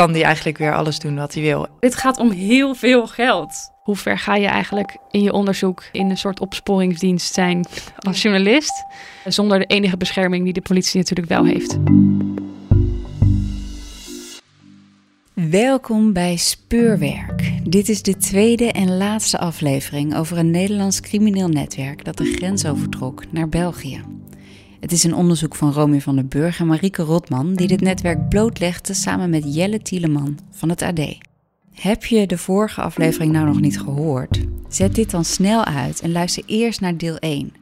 kan die eigenlijk weer alles doen wat hij wil. Dit gaat om heel veel geld. Hoe ver ga je eigenlijk in je onderzoek in een soort opsporingsdienst zijn als journalist? Zonder de enige bescherming die de politie natuurlijk wel heeft. Welkom bij Speurwerk. Dit is de tweede en laatste aflevering over een Nederlands crimineel netwerk dat de grens overtrok naar België. Het is een onderzoek van Romy van den Burg en Marieke Rotman die dit netwerk blootlegde samen met Jelle Tieleman van het AD. Heb je de vorige aflevering nou nog niet gehoord? Zet dit dan snel uit en luister eerst naar deel 1.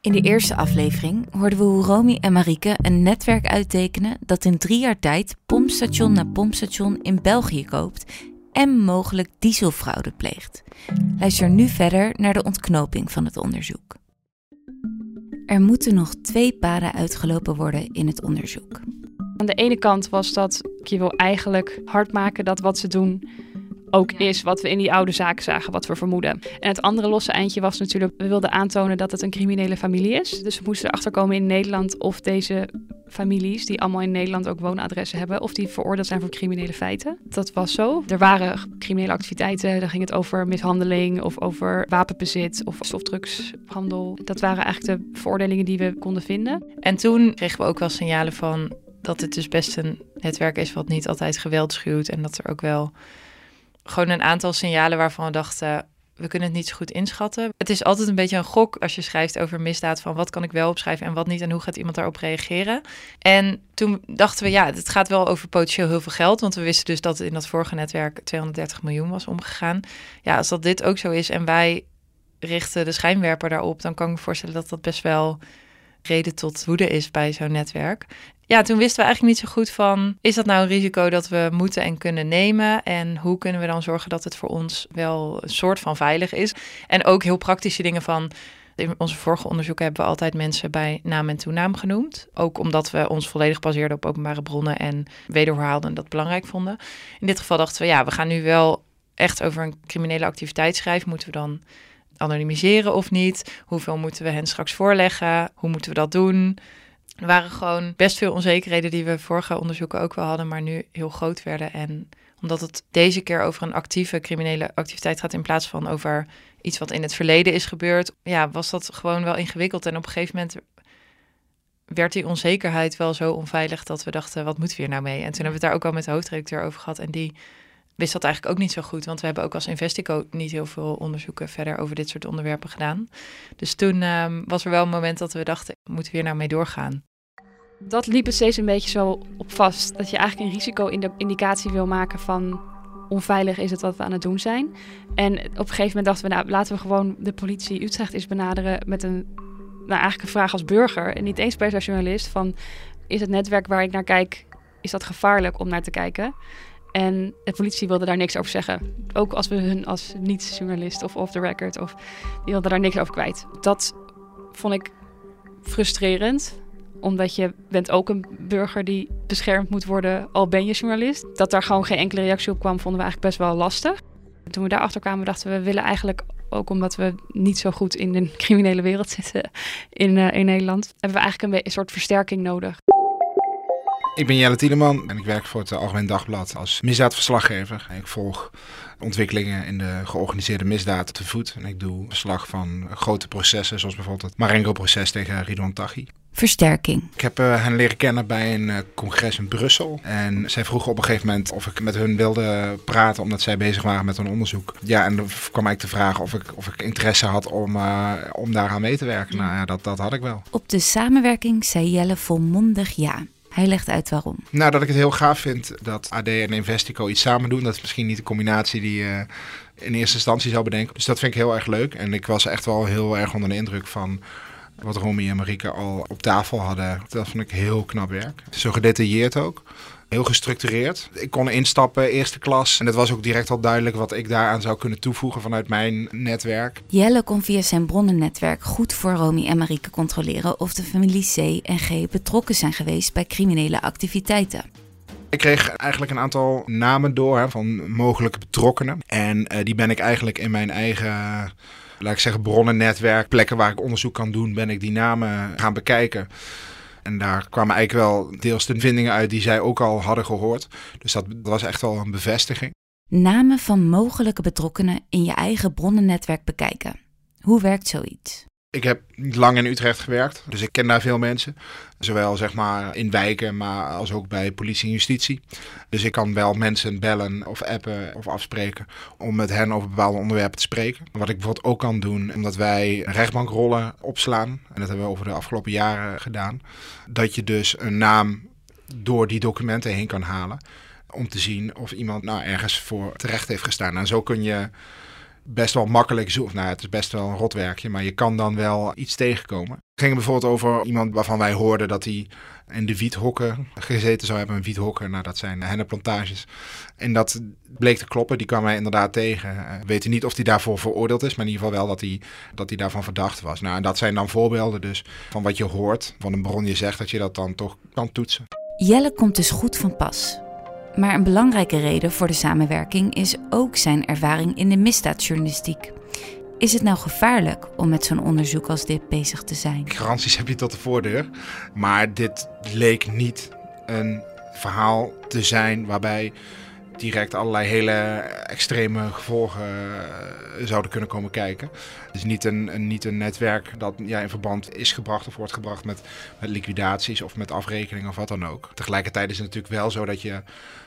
In de eerste aflevering hoorden we hoe Romy en Marieke een netwerk uittekenen dat in drie jaar tijd pompstation na pompstation in België koopt en mogelijk dieselfraude pleegt. Luister nu verder naar de ontknoping van het onderzoek. Er moeten nog twee paden uitgelopen worden in het onderzoek. Aan de ene kant was dat je wil eigenlijk hard maken dat wat ze doen ook is wat we in die oude zaken zagen, wat we vermoeden. En het andere losse eindje was natuurlijk, we wilden aantonen dat het een criminele familie is. Dus we moesten erachter komen in Nederland of deze families, die allemaal in Nederland ook woonadressen hebben, of die veroordeeld zijn voor criminele feiten. Dat was zo. Er waren criminele activiteiten, dan ging het over mishandeling of over wapenbezit of softdrugshandel. Dat waren eigenlijk de veroordelingen die we konden vinden. En toen kregen we ook wel signalen van dat het dus best een netwerk is wat niet altijd geweld schuwt en dat er ook wel gewoon een aantal signalen waarvan we dachten, we kunnen het niet zo goed inschatten. Het is altijd een beetje een gok als je schrijft over misdaad van wat kan ik wel opschrijven en wat niet en hoe gaat iemand daarop reageren. En toen dachten we, ja, het gaat wel over potentieel heel veel geld, want we wisten dus dat in dat vorige netwerk 230 miljoen was omgegaan. Ja, als dat dit ook zo is en wij richten de schijnwerper daarop, dan kan ik me voorstellen dat dat best wel reden tot woede is bij zo'n netwerk ja, toen wisten we eigenlijk niet zo goed van, is dat nou een risico dat we moeten en kunnen nemen? En hoe kunnen we dan zorgen dat het voor ons wel een soort van veilig is? En ook heel praktische dingen van, in onze vorige onderzoeken hebben we altijd mensen bij naam en toenaam genoemd. Ook omdat we ons volledig baseerden op openbare bronnen en wederhaalden en dat belangrijk vonden. In dit geval dachten we, ja, we gaan nu wel echt over een criminele activiteit schrijven. Moeten we dan anonimiseren of niet? Hoeveel moeten we hen straks voorleggen? Hoe moeten we dat doen? Er waren gewoon best veel onzekerheden die we vorige onderzoeken ook wel hadden, maar nu heel groot werden. En omdat het deze keer over een actieve criminele activiteit gaat in plaats van over iets wat in het verleden is gebeurd, ja, was dat gewoon wel ingewikkeld. En op een gegeven moment werd die onzekerheid wel zo onveilig dat we dachten, wat moeten we hier nou mee? En toen hebben we daar ook al met de hoofdredacteur over gehad. En die wist dat eigenlijk ook niet zo goed, want we hebben ook als Investico niet heel veel onderzoeken verder over dit soort onderwerpen gedaan. Dus toen um, was er wel een moment dat we dachten, moeten we hier nou mee doorgaan? Dat liep het steeds een beetje zo op vast. Dat je eigenlijk een risico-indicatie wil maken van onveilig is het wat we aan het doen zijn. En op een gegeven moment dachten we, nou laten we gewoon de politie Utrecht eens benaderen met een, nou eigenlijk een vraag als burger. En niet eens per journalist van, is het netwerk waar ik naar kijk, is dat gevaarlijk om naar te kijken? En de politie wilde daar niks over zeggen. Ook als we hun als niet-journalist of off the record, of die wilden daar niks over kwijt. Dat vond ik frustrerend omdat je bent ook een burger die beschermd moet worden, al ben je journalist. Dat daar gewoon geen enkele reactie op kwam, vonden we eigenlijk best wel lastig. Toen we daarachter kwamen, dachten we, we willen eigenlijk ook omdat we niet zo goed in de criminele wereld zitten in, uh, in Nederland, hebben we eigenlijk een soort versterking nodig. Ik ben Jelle Tieleman en ik werk voor het Algemeen Dagblad als misdaadverslaggever. Ik volg ontwikkelingen in de georganiseerde misdaad te voet. En ik doe verslag van grote processen, zoals bijvoorbeeld het Marengo-proces tegen Ridwan Taghi. Versterking. Ik heb uh, hen leren kennen bij een uh, congres in Brussel. En zij vroegen op een gegeven moment of ik met hun wilde praten, omdat zij bezig waren met een onderzoek. Ja, en dan kwam ik de vraag of ik, of ik interesse had om, uh, om daaraan mee te werken. Nou ja, dat, dat had ik wel. Op de samenwerking zei Jelle volmondig ja. Hij legt uit waarom. Nou, dat ik het heel gaaf vind dat AD en Investico iets samen doen. Dat is misschien niet de combinatie die je in eerste instantie zou bedenken. Dus dat vind ik heel erg leuk. En ik was echt wel heel erg onder de indruk van wat Romy en Marieke al op tafel hadden. Dat vond ik heel knap werk. Zo gedetailleerd ook. Heel gestructureerd. Ik kon instappen, eerste klas. En het was ook direct al duidelijk wat ik daaraan zou kunnen toevoegen vanuit mijn netwerk. Jelle kon via zijn bronnennetwerk goed voor Romy en Marieke controleren of de familie C en G betrokken zijn geweest bij criminele activiteiten. Ik kreeg eigenlijk een aantal namen door hè, van mogelijke betrokkenen. En uh, die ben ik eigenlijk in mijn eigen, laat ik zeggen, bronnennetwerk, plekken waar ik onderzoek kan doen, ben ik die namen gaan bekijken. En daar kwamen eigenlijk wel deels de vindingen uit die zij ook al hadden gehoord. Dus dat was echt wel een bevestiging. Namen van mogelijke betrokkenen in je eigen bronnennetwerk bekijken. Hoe werkt zoiets? Ik heb lang in Utrecht gewerkt, dus ik ken daar veel mensen. Zowel zeg maar in wijken, maar als ook bij politie en justitie. Dus ik kan wel mensen bellen of appen of afspreken om met hen over bepaalde onderwerpen te spreken. Wat ik bijvoorbeeld ook kan doen, omdat wij rechtbankrollen opslaan, en dat hebben we over de afgelopen jaren gedaan, dat je dus een naam door die documenten heen kan halen om te zien of iemand nou ergens voor terecht heeft gestaan. En zo kun je best wel makkelijk zoeken. Nou, het is best wel een rotwerkje, maar je kan dan wel iets tegenkomen. Het ging bijvoorbeeld over iemand waarvan wij hoorden dat hij in de wiethokken gezeten zou hebben. Een wiethokken, nou dat zijn hennenplantages. En dat bleek te kloppen, die kwam mij inderdaad tegen. We eh, weten niet of hij daarvoor veroordeeld is, maar in ieder geval wel dat hij, dat hij daarvan verdacht was. Nou, en dat zijn dan voorbeelden dus van wat je hoort, van een bron je zegt, dat je dat dan toch kan toetsen. Jelle komt dus goed van pas. Maar een belangrijke reden voor de samenwerking is ook zijn ervaring in de misdaadjournalistiek. Is het nou gevaarlijk om met zo'n onderzoek als dit bezig te zijn? Garanties heb je tot de voordeur. Maar dit leek niet een verhaal te zijn waarbij direct allerlei hele extreme gevolgen eh, zouden kunnen komen kijken. Het is niet een, een, niet een netwerk dat ja, in verband is gebracht of wordt gebracht met, met liquidaties of met afrekeningen of wat dan ook. Tegelijkertijd is het natuurlijk wel zo dat je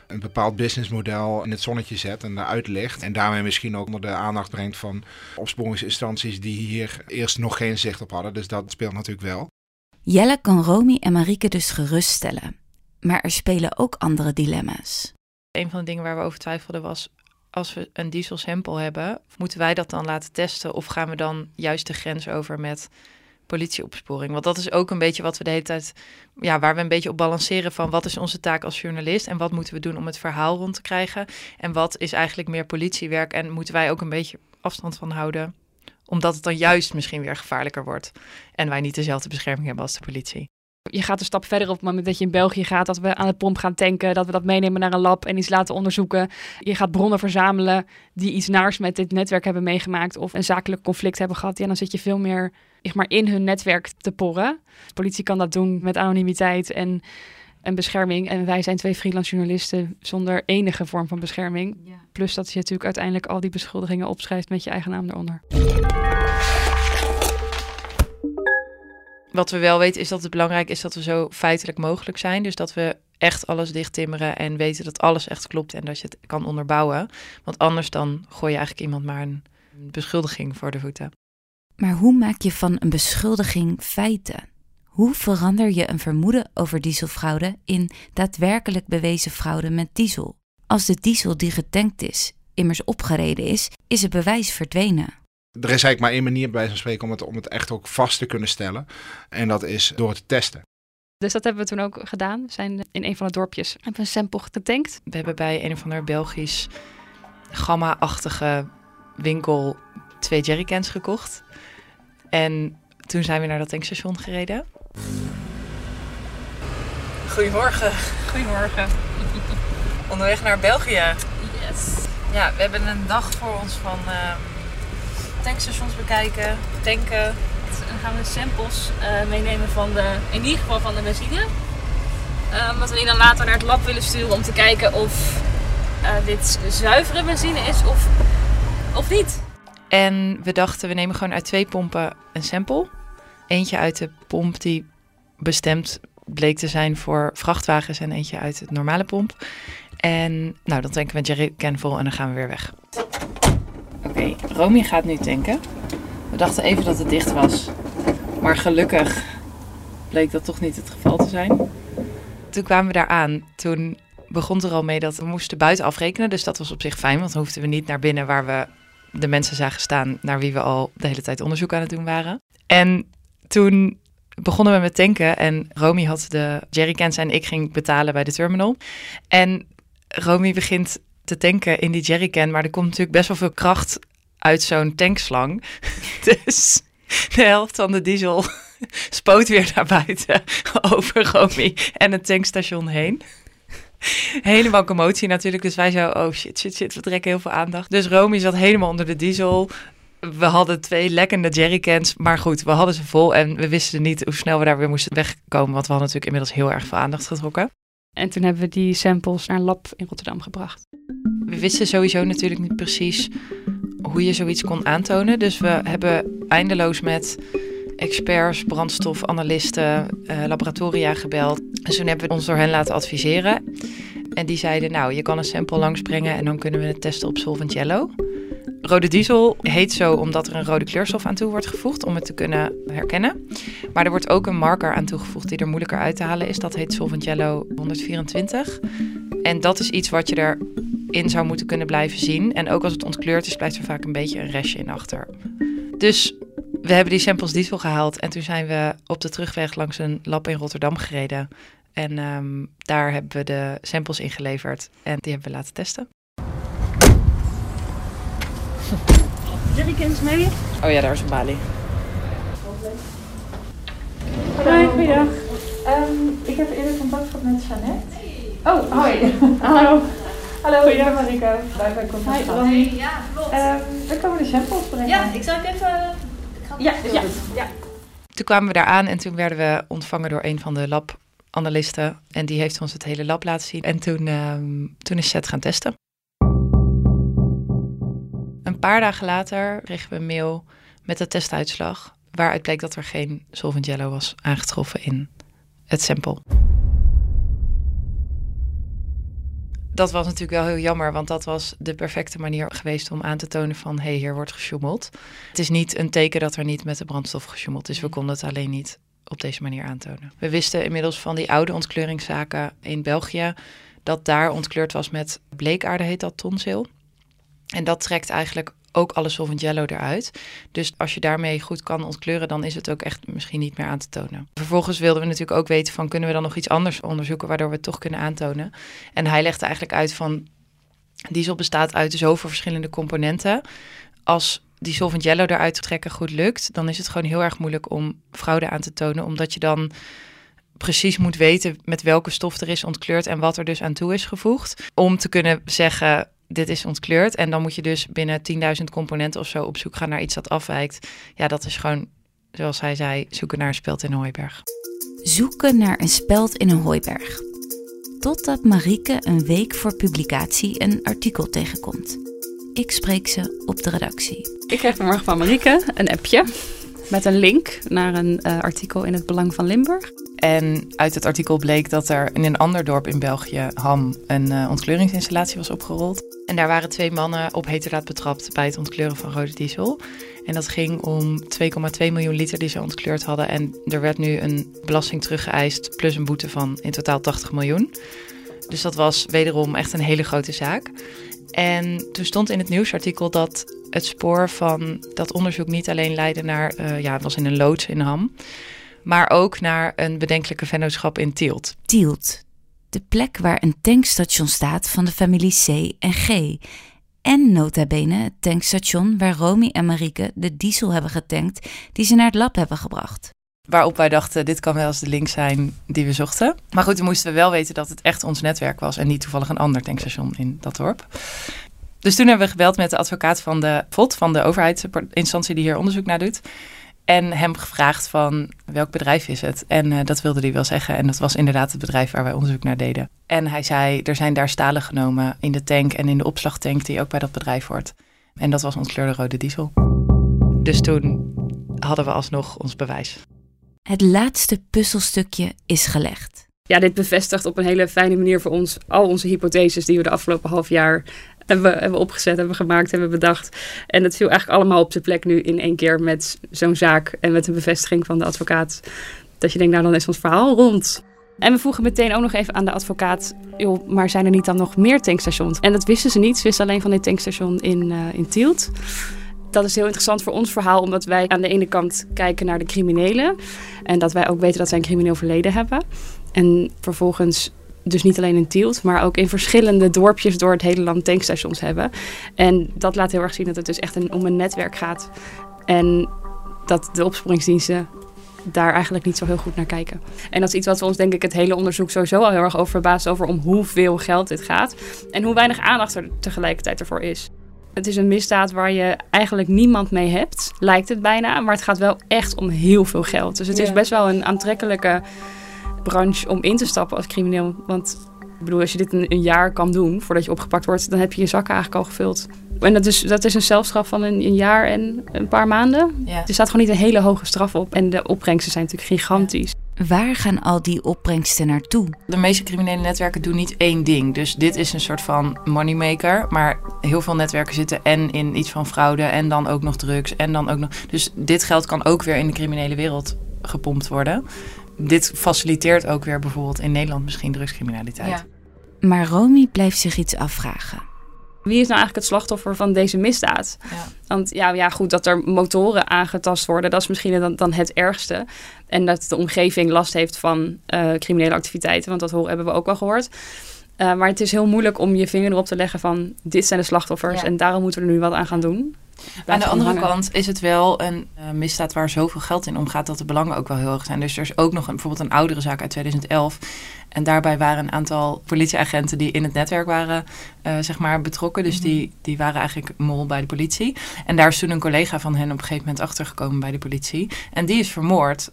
een bepaald businessmodel in het zonnetje zet en eruit ligt. En daarmee misschien ook onder de aandacht brengt van opsporingsinstanties die hier eerst nog geen zicht op hadden. Dus dat speelt natuurlijk wel. Jelle kan Romy en Marieke dus geruststellen. Maar er spelen ook andere dilemma's. Een van de dingen waar we over twijfelden was, als we een diesel sample hebben, moeten wij dat dan laten testen of gaan we dan juist de grens over met politieopsporing? Want dat is ook een beetje wat we de hele tijd, ja, waar we een beetje op balanceren van wat is onze taak als journalist en wat moeten we doen om het verhaal rond te krijgen en wat is eigenlijk meer politiewerk en moeten wij ook een beetje afstand van houden, omdat het dan juist misschien weer gevaarlijker wordt en wij niet dezelfde bescherming hebben als de politie. Je gaat een stap verder op het moment dat je in België gaat, dat we aan de pomp gaan tanken, dat we dat meenemen naar een lab en iets laten onderzoeken. Je gaat bronnen verzamelen die iets naars met dit netwerk hebben meegemaakt of een zakelijk conflict hebben gehad. Ja, dan zit je veel meer zeg maar, in hun netwerk te porren. De politie kan dat doen met anonimiteit en, en bescherming. En wij zijn twee freelance journalisten zonder enige vorm van bescherming. Plus dat je natuurlijk uiteindelijk al die beschuldigingen opschrijft met je eigen naam eronder. Wat we wel weten is dat het belangrijk is dat we zo feitelijk mogelijk zijn. Dus dat we echt alles dicht timmeren en weten dat alles echt klopt en dat je het kan onderbouwen. Want anders dan gooi je eigenlijk iemand maar een beschuldiging voor de voeten. Maar hoe maak je van een beschuldiging feiten? Hoe verander je een vermoeden over dieselfraude in daadwerkelijk bewezen fraude met diesel? Als de diesel die getankt is immers opgereden is, is het bewijs verdwenen. Er is eigenlijk maar één manier bij van spreken om het, om het echt ook vast te kunnen stellen. En dat is door het te testen. Dus dat hebben we toen ook gedaan. We zijn in een van de dorpjes hebben we een sample getankt. We hebben bij een of ander Belgisch gamma-achtige winkel twee jerrycans gekocht. En toen zijn we naar dat tankstation gereden. Goedemorgen. Goedemorgen. Onderweg naar België. Yes. Ja, we hebben een dag voor ons van uh, tankstations bekijken, tanken. Dan gaan we samples uh, meenemen van de, in ieder geval van de benzine. Wat we die dan later naar het lab willen sturen om te kijken of eh, dit zuivere benzine is of, of niet. En we dachten, we nemen gewoon uit twee pompen een sample. Eentje uit de pomp die bestemd bleek te zijn voor vrachtwagens en eentje uit het normale pomp. En nou, dan tanken we jerrycan vol en dan gaan we weer weg. Oké, Romy gaat nu tanken. We dachten even dat het dicht was. Maar gelukkig bleek dat toch niet het geval te zijn. Toen kwamen we daar aan. Toen begon er al mee dat we moesten buiten afrekenen. Dus dat was op zich fijn, want dan hoefden we niet naar binnen waar we de mensen zagen staan naar wie we al de hele tijd onderzoek aan het doen waren. En toen begonnen we met tanken en Romy had de jerrycans en ik ging betalen bij de terminal. En Romy begint te tanken in die jerrycan, maar er komt natuurlijk best wel veel kracht uit zo'n tankslang. dus de helft van de diesel spoot weer naar buiten over Romy en het tankstation heen. Helemaal commotie natuurlijk. Dus wij zo, oh shit, shit, shit, we trekken heel veel aandacht. Dus Romy zat helemaal onder de diesel. We hadden twee lekkende jerrycans, maar goed, we hadden ze vol en we wisten niet hoe snel we daar weer moesten wegkomen, want we hadden natuurlijk inmiddels heel erg veel aandacht getrokken. En toen hebben we die samples naar een lab in Rotterdam gebracht. We wisten sowieso natuurlijk niet precies hoe je zoiets kon aantonen, dus we hebben eindeloos met experts, brandstofanalisten, uh, laboratoria gebeld. En toen hebben we ons door hen laten adviseren. En die zeiden, nou, je kan een sample langsbrengen en dan kunnen we het testen op solvent yellow. Rode diesel heet zo omdat er een rode kleurstof aan toe wordt gevoegd om het te kunnen herkennen. Maar er wordt ook een marker aan toegevoegd die er moeilijker uit te halen is. Dat heet solvent yellow 124. En dat is iets wat je erin zou moeten kunnen blijven zien. En ook als het ontkleurd is, blijft er vaak een beetje een restje in achter. Dus we hebben die samples diesel gehaald en toen zijn we op de terugweg langs een lab in Rotterdam gereden. En ehm, daar hebben we de samples ingeleverd en die hebben we laten testen. Jerrycans mee? Oh ja, daar is een balie. Hoi, goeiedag. Um, ik heb eerder contact gehad met Jeannette. Oh, hoi. Hallo. Hallo, ik ben Marika. Wij zijn contact gehad. Hey, ja, klopt. Um, we komen de samples brengen. ja, ik zal even... Ik ga ja, ja, ja. Toen kwamen we daar aan en toen werden we ontvangen door een van de labanalisten. En die heeft ons het hele lab laten zien. En toen, um, toen is Seth gaan testen. Een paar dagen later kregen we een mail met de testuitslag. Waaruit bleek dat er geen solvent yellow was aangetroffen in het sample. Dat was natuurlijk wel heel jammer, want dat was de perfecte manier geweest om aan te tonen van hé, hey, hier wordt gesjoemeld. Het is niet een teken dat er niet met de brandstof gesjoemeld is. We konden het alleen niet op deze manier aantonen. We wisten inmiddels van die oude ontkleuringszaken in België dat daar ontkleurd was met bleekaarde, heet dat tonsil. En dat trekt eigenlijk ook alle solvent yellow eruit. Dus als je daarmee goed kan ontkleuren, dan is het ook echt misschien niet meer aan te tonen. Vervolgens wilden we natuurlijk ook weten van kunnen we dan nog iets anders onderzoeken waardoor we het toch kunnen aantonen. En hij legde eigenlijk uit van diesel bestaat uit zoveel verschillende componenten. Als die solvent yellow eruit te trekken goed lukt, dan is het gewoon heel erg moeilijk om fraude aan te tonen, omdat je dan precies moet weten met welke stof er is ontkleurd en wat er dus aan toe is gevoegd. Om te kunnen zeggen, dit is ontkleurd. En dan moet je dus binnen 10.000 componenten of zo op zoek gaan naar iets dat afwijkt. Ja, dat is gewoon, zoals hij zei, zoeken naar een speld in een hooiberg. Zoeken naar een speld in een hooiberg. Totdat Marieke een week voor publicatie een artikel tegenkomt. Ik spreek ze op de redactie. Ik kreeg vanmorgen van Marieke een appje met een link naar een uh, artikel in het Belang van Limburg. En uit het artikel bleek dat er in een ander dorp in België, Ham, een uh, was opgerold. En daar waren twee mannen op heterdaad betrapt bij het ontkleuren van rode diesel. En dat ging om 2,2 miljoen liter die ze ontkleurd hadden. En er werd nu een belasting teruggeëist plus een boete van in totaal 80 miljoen. Dus dat was wederom echt een hele grote zaak. En toen stond in het nieuwsartikel dat het spoor van dat onderzoek niet alleen leidde naar, uh, ja, het was in een loods in Ham, maar ook naar een bedenkelijke vennootschap in Tielt. Tielt, de plek waar een tankstation staat van de familie C en G. En nota bene het tankstation waar Romy en Marieke de diesel hebben getankt die ze naar het lab hebben gebracht. Waarop wij dachten, dit kan wel eens de link zijn die we zochten. Maar goed, dan moesten we wel weten dat het echt ons netwerk was en niet toevallig een ander tankstation in dat dorp. Dus toen hebben we gebeld met de advocaat van de VOD, van de overheidsinstantie die hier onderzoek naar doet. En hem gevraagd van welk bedrijf is het? En uh, dat wilde hij wel zeggen. En dat was inderdaad het bedrijf waar wij onderzoek naar deden. En hij zei, er zijn daar stalen genomen in de tank en in de opslagtank die ook bij dat bedrijf hoort. En dat was ontkleurde rode diesel. Dus toen hadden we alsnog ons bewijs. Het laatste puzzelstukje is gelegd. Ja, dit bevestigt op een hele fijne manier voor ons al onze hypotheses die we de afgelopen half jaar hebben, we, hebben opgezet, hebben gemaakt, hebben bedacht. En dat viel eigenlijk allemaal op zijn plek nu in één keer met zo'n zaak en met een bevestiging van de advocaat. Dat je denkt, nou dan is ons verhaal rond. En we vroegen meteen ook nog even aan de advocaat: joh, maar zijn er niet dan nog meer tankstations? En dat wisten ze niet. Ze wisten alleen van dit tankstation in, uh, in Tielt. dat is heel interessant voor ons verhaal, omdat wij aan de ene kant kijken naar de criminelen. En dat wij ook weten dat zij een crimineel verleden hebben. En vervolgens dus niet alleen in Tielt, maar ook in verschillende dorpjes door het hele land tankstations hebben. En dat laat heel erg zien dat het dus echt een, om een netwerk gaat. En dat de opsporingsdiensten daar eigenlijk niet zo heel goed naar kijken. En dat is iets wat we ons denk ik het hele onderzoek sowieso al heel erg over verbaast over om hoeveel geld dit gaat en hoe weinig aandacht er tegelijkertijd ervoor is. Het is een misdaad waar je eigenlijk niemand mee hebt, lijkt het bijna, maar het gaat wel echt om heel veel geld. Dus het is best wel een aantrekkelijke branche om in te stappen als crimineel, want ik bedoel, als je dit een, een jaar kan doen voordat je opgepakt wordt, dan heb je je zakken eigenlijk al gevuld. En dat is, dat is een zelfstraf van een, een jaar en een paar maanden. Ja. Er staat gewoon niet een hele hoge straf op. En de opbrengsten zijn natuurlijk gigantisch. Waar gaan al die opbrengsten naartoe? De meeste criminele netwerken doen niet één ding. Dus dit is een soort van moneymaker. Maar heel veel netwerken zitten en in iets van fraude en dan ook nog drugs en dan ook nog. Dus dit geld kan ook weer in de criminele wereld gepompt worden. Dit faciliteert ook weer bijvoorbeeld in Nederland misschien drugscriminaliteit. Maar Romy blijft zich iets afvragen. Wie is nou eigenlijk het slachtoffer van deze misdaad? Ja. Want ja, ja, goed, dat er motoren aangetast worden, dat is misschien dan, dan het ergste. En dat de omgeving last heeft van eh, criminele activiteiten, want dat horen, hebben we ook wel gehoord. Uh, maar het is heel moeilijk om je vinger erop te leggen van dit zijn de slachtoffers Ja. en daarom moeten we er nu wat aan gaan doen. Aan de andere hangen. kant is het wel een eh, misdaad waar zoveel geld in omgaat dat de belangen ook wel heel erg zijn. Dus er is ook nog een, bijvoorbeeld een oudere zaak uit 2011. En daarbij waren een aantal politieagenten die in het netwerk waren eh, zeg maar betrokken. Dus die, die waren eigenlijk mol bij de politie. En daar is toen een collega van hen op een gegeven moment achtergekomen bij de politie. En die is vermoord.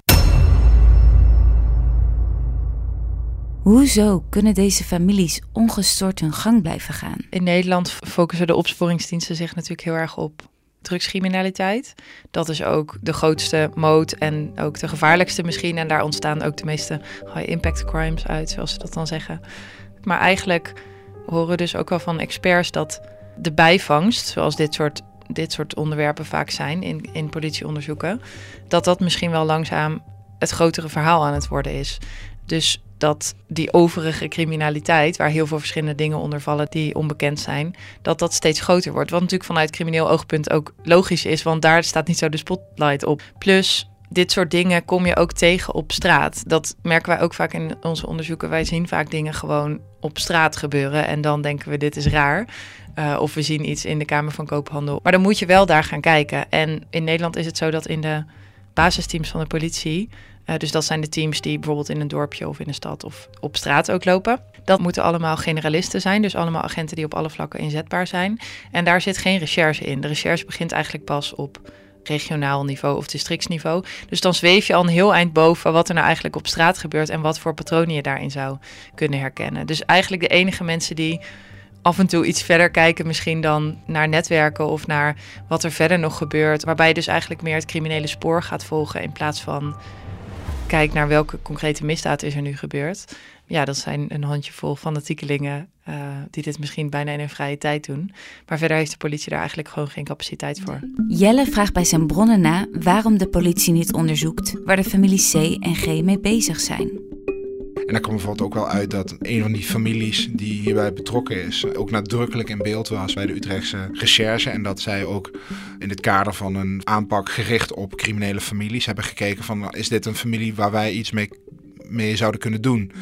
Hoezo kunnen deze families ongestoord hun gang blijven gaan? In Nederland focussen de opsporingsdiensten zich natuurlijk heel erg op drugscriminaliteit. Dat is ook de grootste moot en ook de gevaarlijkste misschien. En daar ontstaan ook de meeste high impact crimes uit, zoals ze dat dan zeggen. Maar eigenlijk horen dus ook wel van experts dat de bijvangst, zoals dit soort, dit soort onderwerpen vaak zijn in, in politieonderzoeken, dat dat misschien wel langzaam het grotere verhaal aan het worden is. Dus dat die overige criminaliteit, waar heel veel verschillende dingen onder vallen die onbekend zijn, dat dat steeds groter wordt. Wat natuurlijk vanuit crimineel oogpunt ook logisch is, want daar staat niet zo de spotlight op. Plus, dit soort dingen kom je ook tegen op straat. Dat merken wij ook vaak in onze onderzoeken. Wij zien vaak dingen gewoon op straat gebeuren en dan denken we dit is raar. Uh, of we zien iets in de Kamer van Koophandel. Maar dan moet je wel daar gaan kijken. En in Nederland is het zo dat in de basisteams van de politie uh, dus dat zijn de teams die bijvoorbeeld in een dorpje of in een stad of op straat ook lopen. Dat moeten allemaal generalisten zijn, dus allemaal agenten die op alle vlakken inzetbaar zijn. En daar zit geen recherche in. De recherche begint eigenlijk pas op regionaal niveau of districtsniveau. Dus dan zweef je al een heel eind boven wat er nou eigenlijk op straat gebeurt en wat voor patronen je daarin zou kunnen herkennen. Dus eigenlijk de enige mensen die af en toe iets verder kijken, misschien dan naar netwerken of naar wat er verder nog gebeurt. Waarbij je dus eigenlijk meer het criminele spoor gaat volgen in plaats van kijk naar welke concrete misdaad is er nu gebeurd. Ja, dat zijn een handjevol fanatiekelingen uh, die dit misschien bijna in hun vrije tijd doen. Maar verder heeft de politie daar eigenlijk gewoon geen capaciteit voor. Jelle vraagt bij zijn bronnen na waarom de politie niet onderzoekt waar de families C en G mee bezig zijn. En dan kwam bijvoorbeeld ook wel uit dat een van die families die hierbij betrokken is, ook nadrukkelijk in beeld was bij de Utrechtse recherche. En dat zij ook in het kader van een aanpak gericht op criminele families hebben gekeken van is dit een familie waar wij iets mee, mee zouden kunnen doen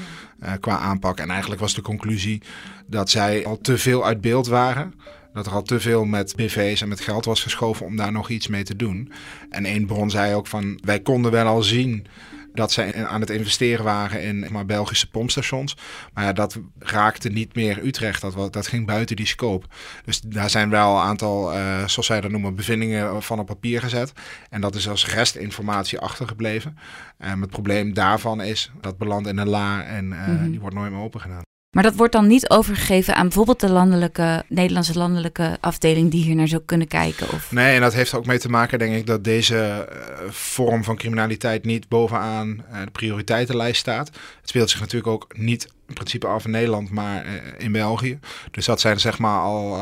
uh, qua aanpak. En eigenlijk was de conclusie dat zij al te veel uit beeld waren. Dat er al te veel met BV's en met geld was geschoven om daar nog iets mee te doen. En één bron zei ook van wij konden wel al zien dat zij aan het investeren waren in maar, Belgische pompstations. Maar ja, dat raakte niet meer Utrecht. Dat, dat ging buiten die scope. Dus daar zijn wel een aantal, uh, zoals zij dat noemen, bevindingen van op papier gezet. En dat is als restinformatie achtergebleven. En het probleem daarvan is dat belandt in een la en uh, mm -hmm. die wordt nooit meer opengedaan. Maar dat wordt dan niet overgegeven aan bijvoorbeeld de landelijke, Nederlandse landelijke afdeling die hier naar zou kunnen kijken? Of... Nee, en dat heeft ook mee te maken, denk ik, dat deze uh, vorm van criminaliteit niet bovenaan uh, de prioriteitenlijst staat. Het speelt zich natuurlijk ook niet in principe af in Nederland, maar uh, in België. Dus dat zijn zeg maar al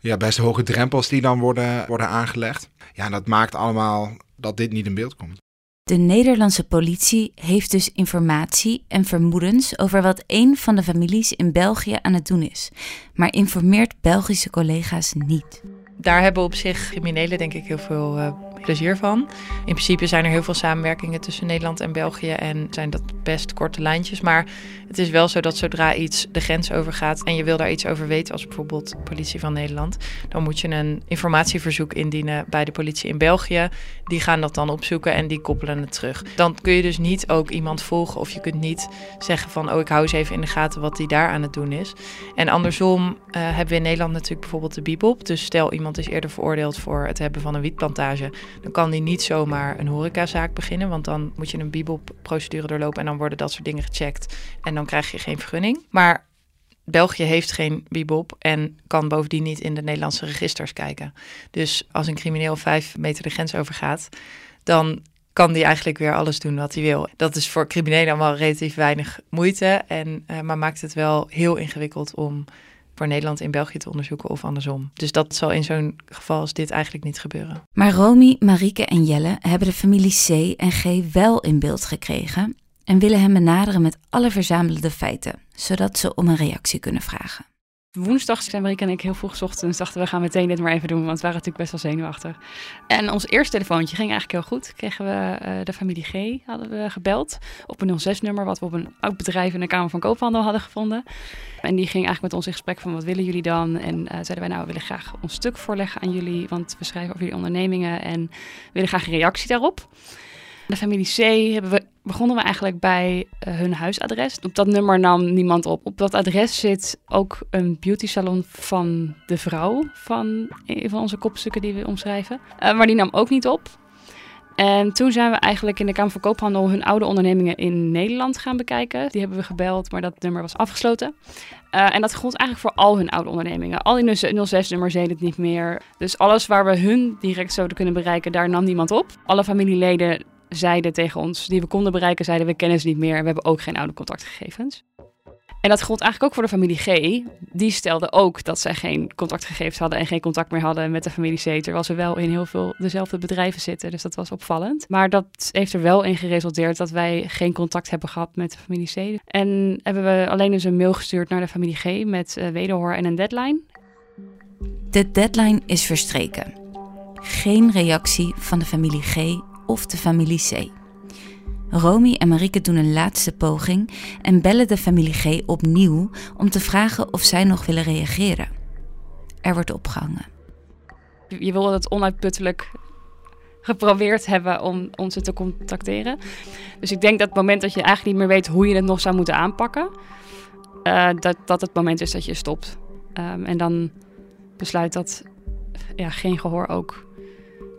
ja, best hoge drempels die dan worden, worden aangelegd. Ja, dat maakt allemaal dat dit niet in beeld komt. De Nederlandse politie heeft dus informatie en vermoedens over wat een van de families in België aan het doen is, maar informeert Belgische collega's niet. Daar hebben op zich criminelen denk ik heel veel uh, plezier van. In principe zijn er heel veel samenwerkingen tussen Nederland en België en zijn dat best korte lijntjes. Maar het is wel zo dat zodra iets de grens overgaat en je wil daar iets over weten, als bijvoorbeeld politie van Nederland, dan moet je een informatieverzoek indienen bij de politie in België. Die gaan dat dan opzoeken en die koppelen het terug. Dan kun je dus niet ook iemand volgen of je kunt niet zeggen van oh ik hou eens even in de gaten wat die daar aan het doen is. En andersom uh, hebben we in Nederland natuurlijk bijvoorbeeld de Bibop. Dus stel iemand is eerder veroordeeld voor het hebben van een wietplantage, dan kan die niet zomaar een horecazaak beginnen, want dan moet je een Bibop-procedure doorlopen en dan worden dat soort dingen gecheckt en dan krijg je geen vergunning. Maar België heeft geen Bibop en kan bovendien niet in de Nederlandse registers kijken. Dus als een crimineel vijf meter de grens overgaat, dan kan die eigenlijk weer alles doen wat hij wil. Dat is voor criminelen allemaal relatief weinig moeite, en, uh, maar maakt het wel heel ingewikkeld om voor Nederland in België te onderzoeken of andersom. Dus dat zal in zo'n geval als dit eigenlijk niet gebeuren. Maar Romy, Marieke en Jelle hebben de familie C en G wel in beeld gekregen en willen hem benaderen met alle verzamelde feiten, zodat ze om een reactie kunnen vragen. Woensdag zijn Marieke en ik heel vroeg ochtends dachten we gaan meteen dit maar even doen, want we waren natuurlijk best wel zenuwachtig. En ons eerste telefoontje ging eigenlijk heel goed. Kregen we uh, de familie G hadden we gebeld op een 06-nummer wat we op een oud bedrijf in de Kamer van Koophandel hadden gevonden. En die ging eigenlijk met ons in gesprek van wat willen jullie dan? En uh, zeiden wij nou we willen graag ons stuk voorleggen aan jullie, want we schrijven over jullie ondernemingen en willen graag een reactie daarop. De familie C hebben we, begonnen we eigenlijk bij uh, hun huisadres. Op dat nummer nam niemand op. Op dat adres zit ook een beauty salon van de vrouw van een van onze kopstukken die we omschrijven. Uh, maar die nam ook niet op. En toen zijn we eigenlijk in de Kamer van Koophandel hun oude ondernemingen in Nederland gaan bekijken. Die hebben we gebeld, maar dat nummer was afgesloten. Uh, en dat gold eigenlijk voor al hun oude ondernemingen. Al die 06-nummers deden het niet meer. Dus alles waar we hun direct zouden kunnen bereiken, daar nam niemand op. Alle familieleden zeiden tegen ons, die we konden bereiken, zeiden we kennen ze niet meer en we hebben ook geen oude contactgegevens. En dat gold eigenlijk ook voor de familie G. Die stelde ook dat zij geen contactgegevens hadden en geen contact meer hadden met de familie C. Terwijl ze wel in heel veel dezelfde bedrijven zitten. Dus dat was opvallend. Maar dat heeft er wel in geresulteerd dat wij geen contact hebben gehad met de familie C. En hebben we alleen dus een mail gestuurd naar de familie G met uh, wederhoor en een deadline. De deadline is verstreken. Geen reactie van de familie G of de familie C. Romy en Marieke doen een laatste poging en bellen de familie G opnieuw om te vragen of zij nog willen reageren. Er wordt opgehangen. Je wil het onuitputtelijk geprobeerd hebben om, om ze te contacteren. Dus ik denk dat het moment dat je eigenlijk niet meer weet hoe je het nog zou moeten aanpakken, uh, dat dat het moment is dat je stopt. Um, en dan besluit dat ja, geen gehoor ook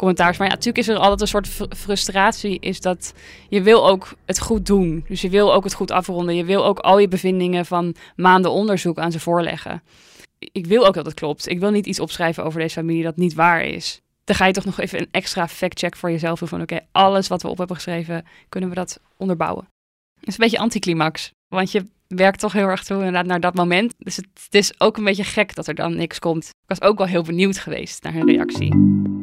Maar ja, natuurlijk is er altijd een soort frustratie. Is dat je wil ook het goed doen. Dus je wil ook het goed afronden. Je wil ook al je bevindingen van maanden onderzoek aan ze voorleggen. Ik wil ook dat het klopt. Ik wil niet iets opschrijven over deze familie dat niet waar is. Dan ga je toch nog even een extra fact-check voor jezelf doen. Van oké, alles wat we op hebben geschreven, kunnen we dat onderbouwen. Het is een beetje anticlimax. Want je werkt toch heel erg toe inderdaad naar dat moment. Dus het, het is ook een beetje gek dat er dan niks komt. Ik was ook wel heel benieuwd geweest naar hun reactie.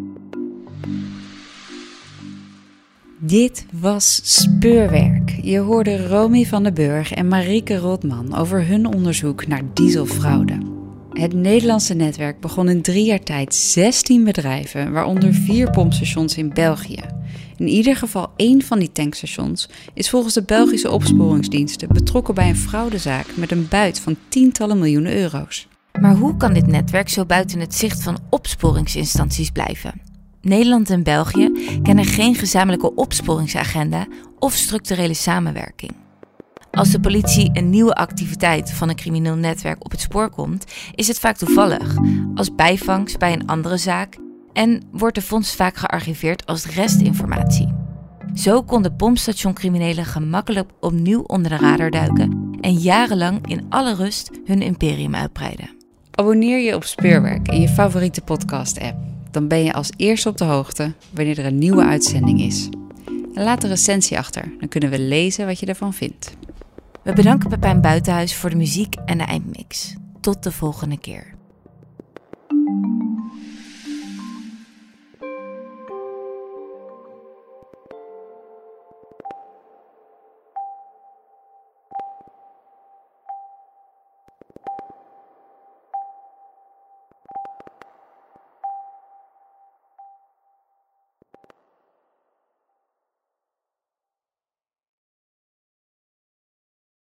Dit was Speurwerk. Je hoorde Romy van den Burg en Marieke Rotman over hun onderzoek naar dieselfraude. Het Nederlandse netwerk begon in drie jaar tijd 16 bedrijven, waaronder vier pompstations in België. In ieder geval één van die tankstations is volgens de Belgische opsporingsdiensten betrokken bij een fraudezaak met een buit van tientallen miljoenen euro's. Maar hoe kan dit netwerk zo buiten het zicht van opsporingsinstanties blijven? Nederland en België kennen geen gezamenlijke opsporingsagenda of structurele samenwerking. Als de politie een nieuwe activiteit van een crimineel netwerk op het spoor komt, is het vaak toevallig, als bijvangst bij een andere zaak en wordt de fonds vaak gearchiveerd als restinformatie. Zo konden pompstationcriminelen gemakkelijk opnieuw onder de radar duiken en jarenlang in alle rust hun imperium uitbreiden. Abonneer je op Speurwerk in je favoriete podcast-app dan ben je als eerste op de hoogte wanneer er een nieuwe uitzending is. En laat een recensie achter, dan kunnen we lezen wat je ervan vindt. We bedanken Pepijn Buitenhuis voor de muziek en de eindmix. Tot de volgende keer.